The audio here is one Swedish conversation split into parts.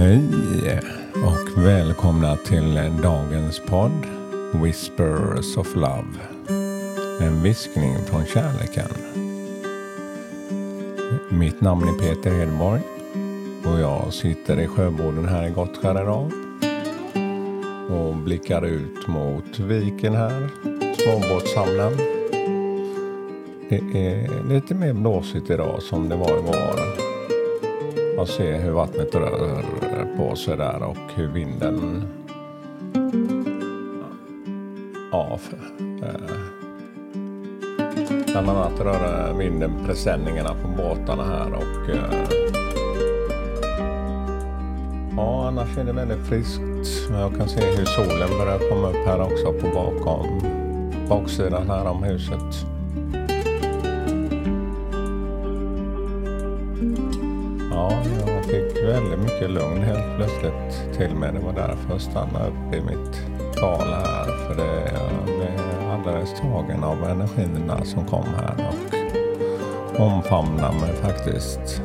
Hej och välkomna till dagens podd Whispers of Love. En viskning från kärleken. Mitt namn är Peter Hedborg och jag sitter i sjöboden här i Gottskär idag och blickar ut mot viken här, småbåtshamnen. Det är lite mer blåsigt idag som det var igår. Jag ser hur vattnet rör på sig där och hur vinden av. Eh, bland annat rör vinden presenningarna på båtarna här och eh, ja, annars är det väldigt friskt. Jag kan se hur solen börjar komma upp här också på bakom baksidan här om huset. Ja, jag fick väldigt mycket lugn helt plötsligt till mig. Det var därför jag stannade upp i mitt tal här. För det, jag blev alldeles tagen av energierna som kom här och omfamnade mig faktiskt.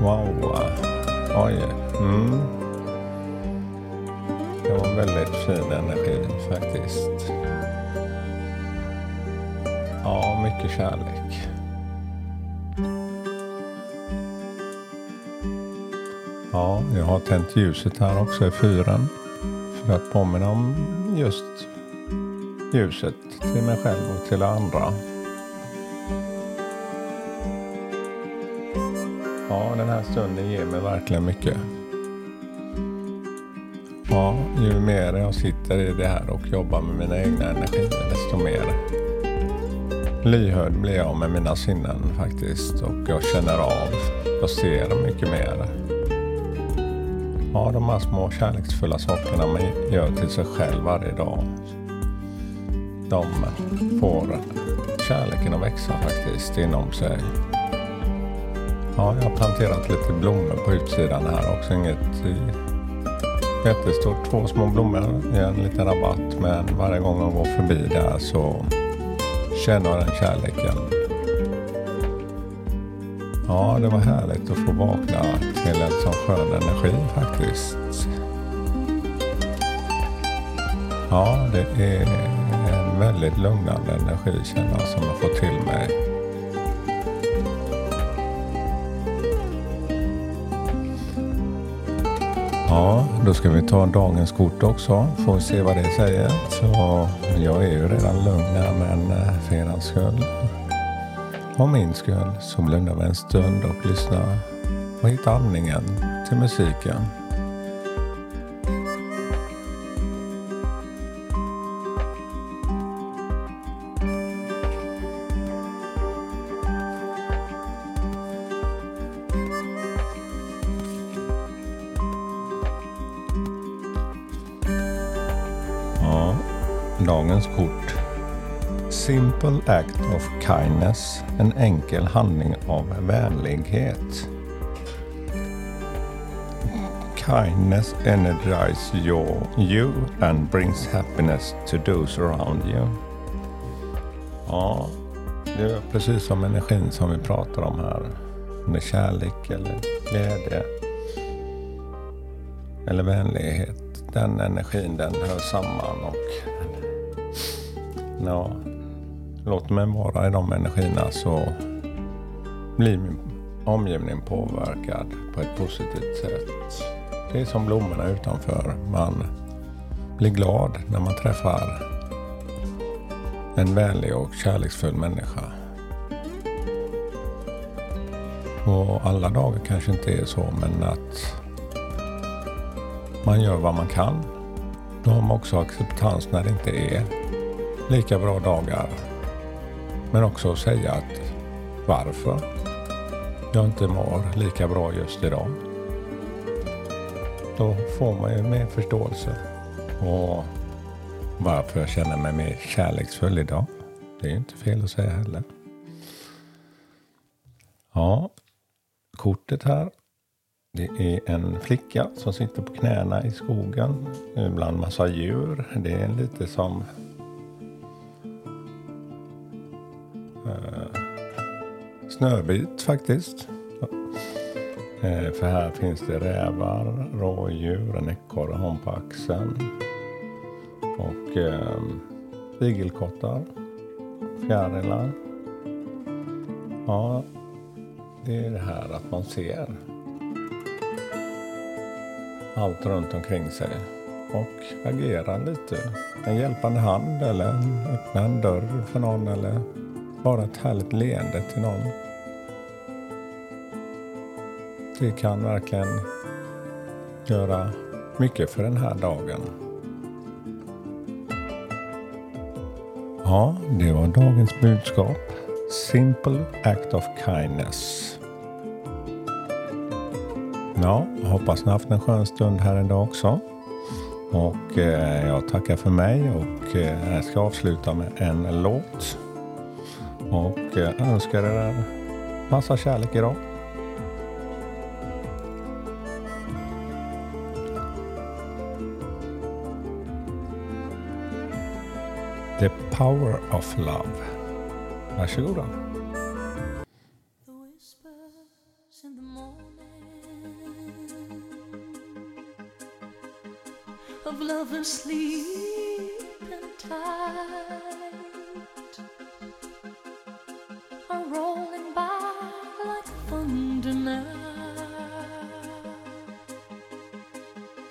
Wow. Ah. Oj. Mm. Det var väldigt fin energi faktiskt. Ja, mycket kärlek. Ja, jag har tänt ljuset här också i fyren. För att påminna om just ljuset till mig själv och till andra. Ja, den här stunden ger mig verkligen mycket. Ja, ju mer jag sitter i det här och jobbar med mina egna energier, desto mer lyhörd blir jag med mina sinnen faktiskt. Och jag känner av, jag ser mycket mer. Ja, de här små kärleksfulla sakerna man gör till sig själv varje dag. De får kärleken att växa faktiskt inom sig. Ja, jag har planterat lite blommor på utsidan här också. Inget eh, jättestort. Två små blommor i en liten rabatt. Men varje gång jag går förbi där så känner jag den kärleken. Ja, det var härligt att få vakna till en sån skön energi faktiskt. Ja, det är en väldigt lugnande energi känner jag som jag får till mig. Ja, då ska vi ta dagens kort också. Får vi se vad det säger. Så jag är ju redan lugn här men eh, för er skull för min skull så blundar vi en stund och lyssnar och hittar andningen till musiken. Ja, dagens kort simple act of kindness, en enkel handling av vänlighet. Kindness energizes your, you and brings happiness to those around you. Ja, det är precis som energin som vi pratar om här. Med kärlek eller glädje. Eller vänlighet. Den energin den hör samman och ja, låter mig vara i de energierna så blir min omgivning påverkad på ett positivt sätt. Det är som blommorna utanför. Man blir glad när man träffar en vänlig och kärleksfull människa. Och alla dagar kanske inte är så, men att man gör vad man kan. Då har man också acceptans när det inte är lika bra dagar men också att säga att varför jag inte mår lika bra just idag. Då får man ju mer förståelse. Och varför jag känner mig mer kärleksfull idag. Det är ju inte fel att säga heller. Ja, kortet här. Det är en flicka som sitter på knäna i skogen bland massa djur. Det är lite som Snöbit faktiskt. Eh, för här finns det rävar, rådjur, en ekorre har på axeln. Och eh, igelkottar, fjärilar. Ja, det är det här att man ser allt runt omkring sig och agerar lite. En hjälpande hand eller öppna en dörr för någon eller bara ett härligt leende till någon. Det kan verkligen göra mycket för den här dagen. Ja, det var dagens budskap. Simple act of kindness. Ja, hoppas ni haft en skön stund här idag också. Och eh, jag tackar för mig och eh, jag ska avsluta med en låt. Och eh, önskar er massa kärlek idag. The Power of Love. Varsågoda. The whispers in the morning of lovers sleeping tight are rolling by like thunder now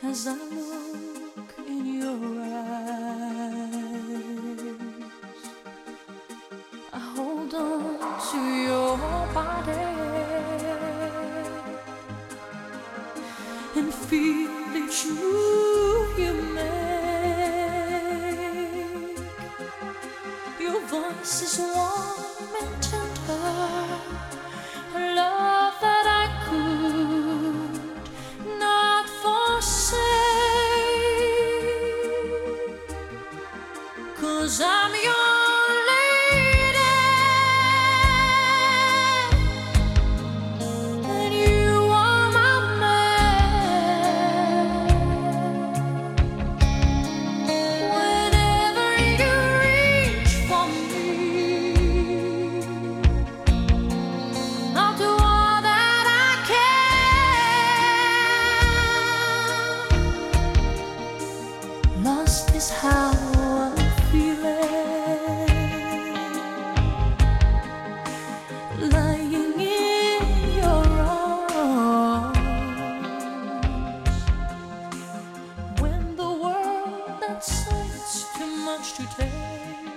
as I look to your body and feel each move you make. Your voice is warm and tender, a love that I could not forsake. Cause I'm your to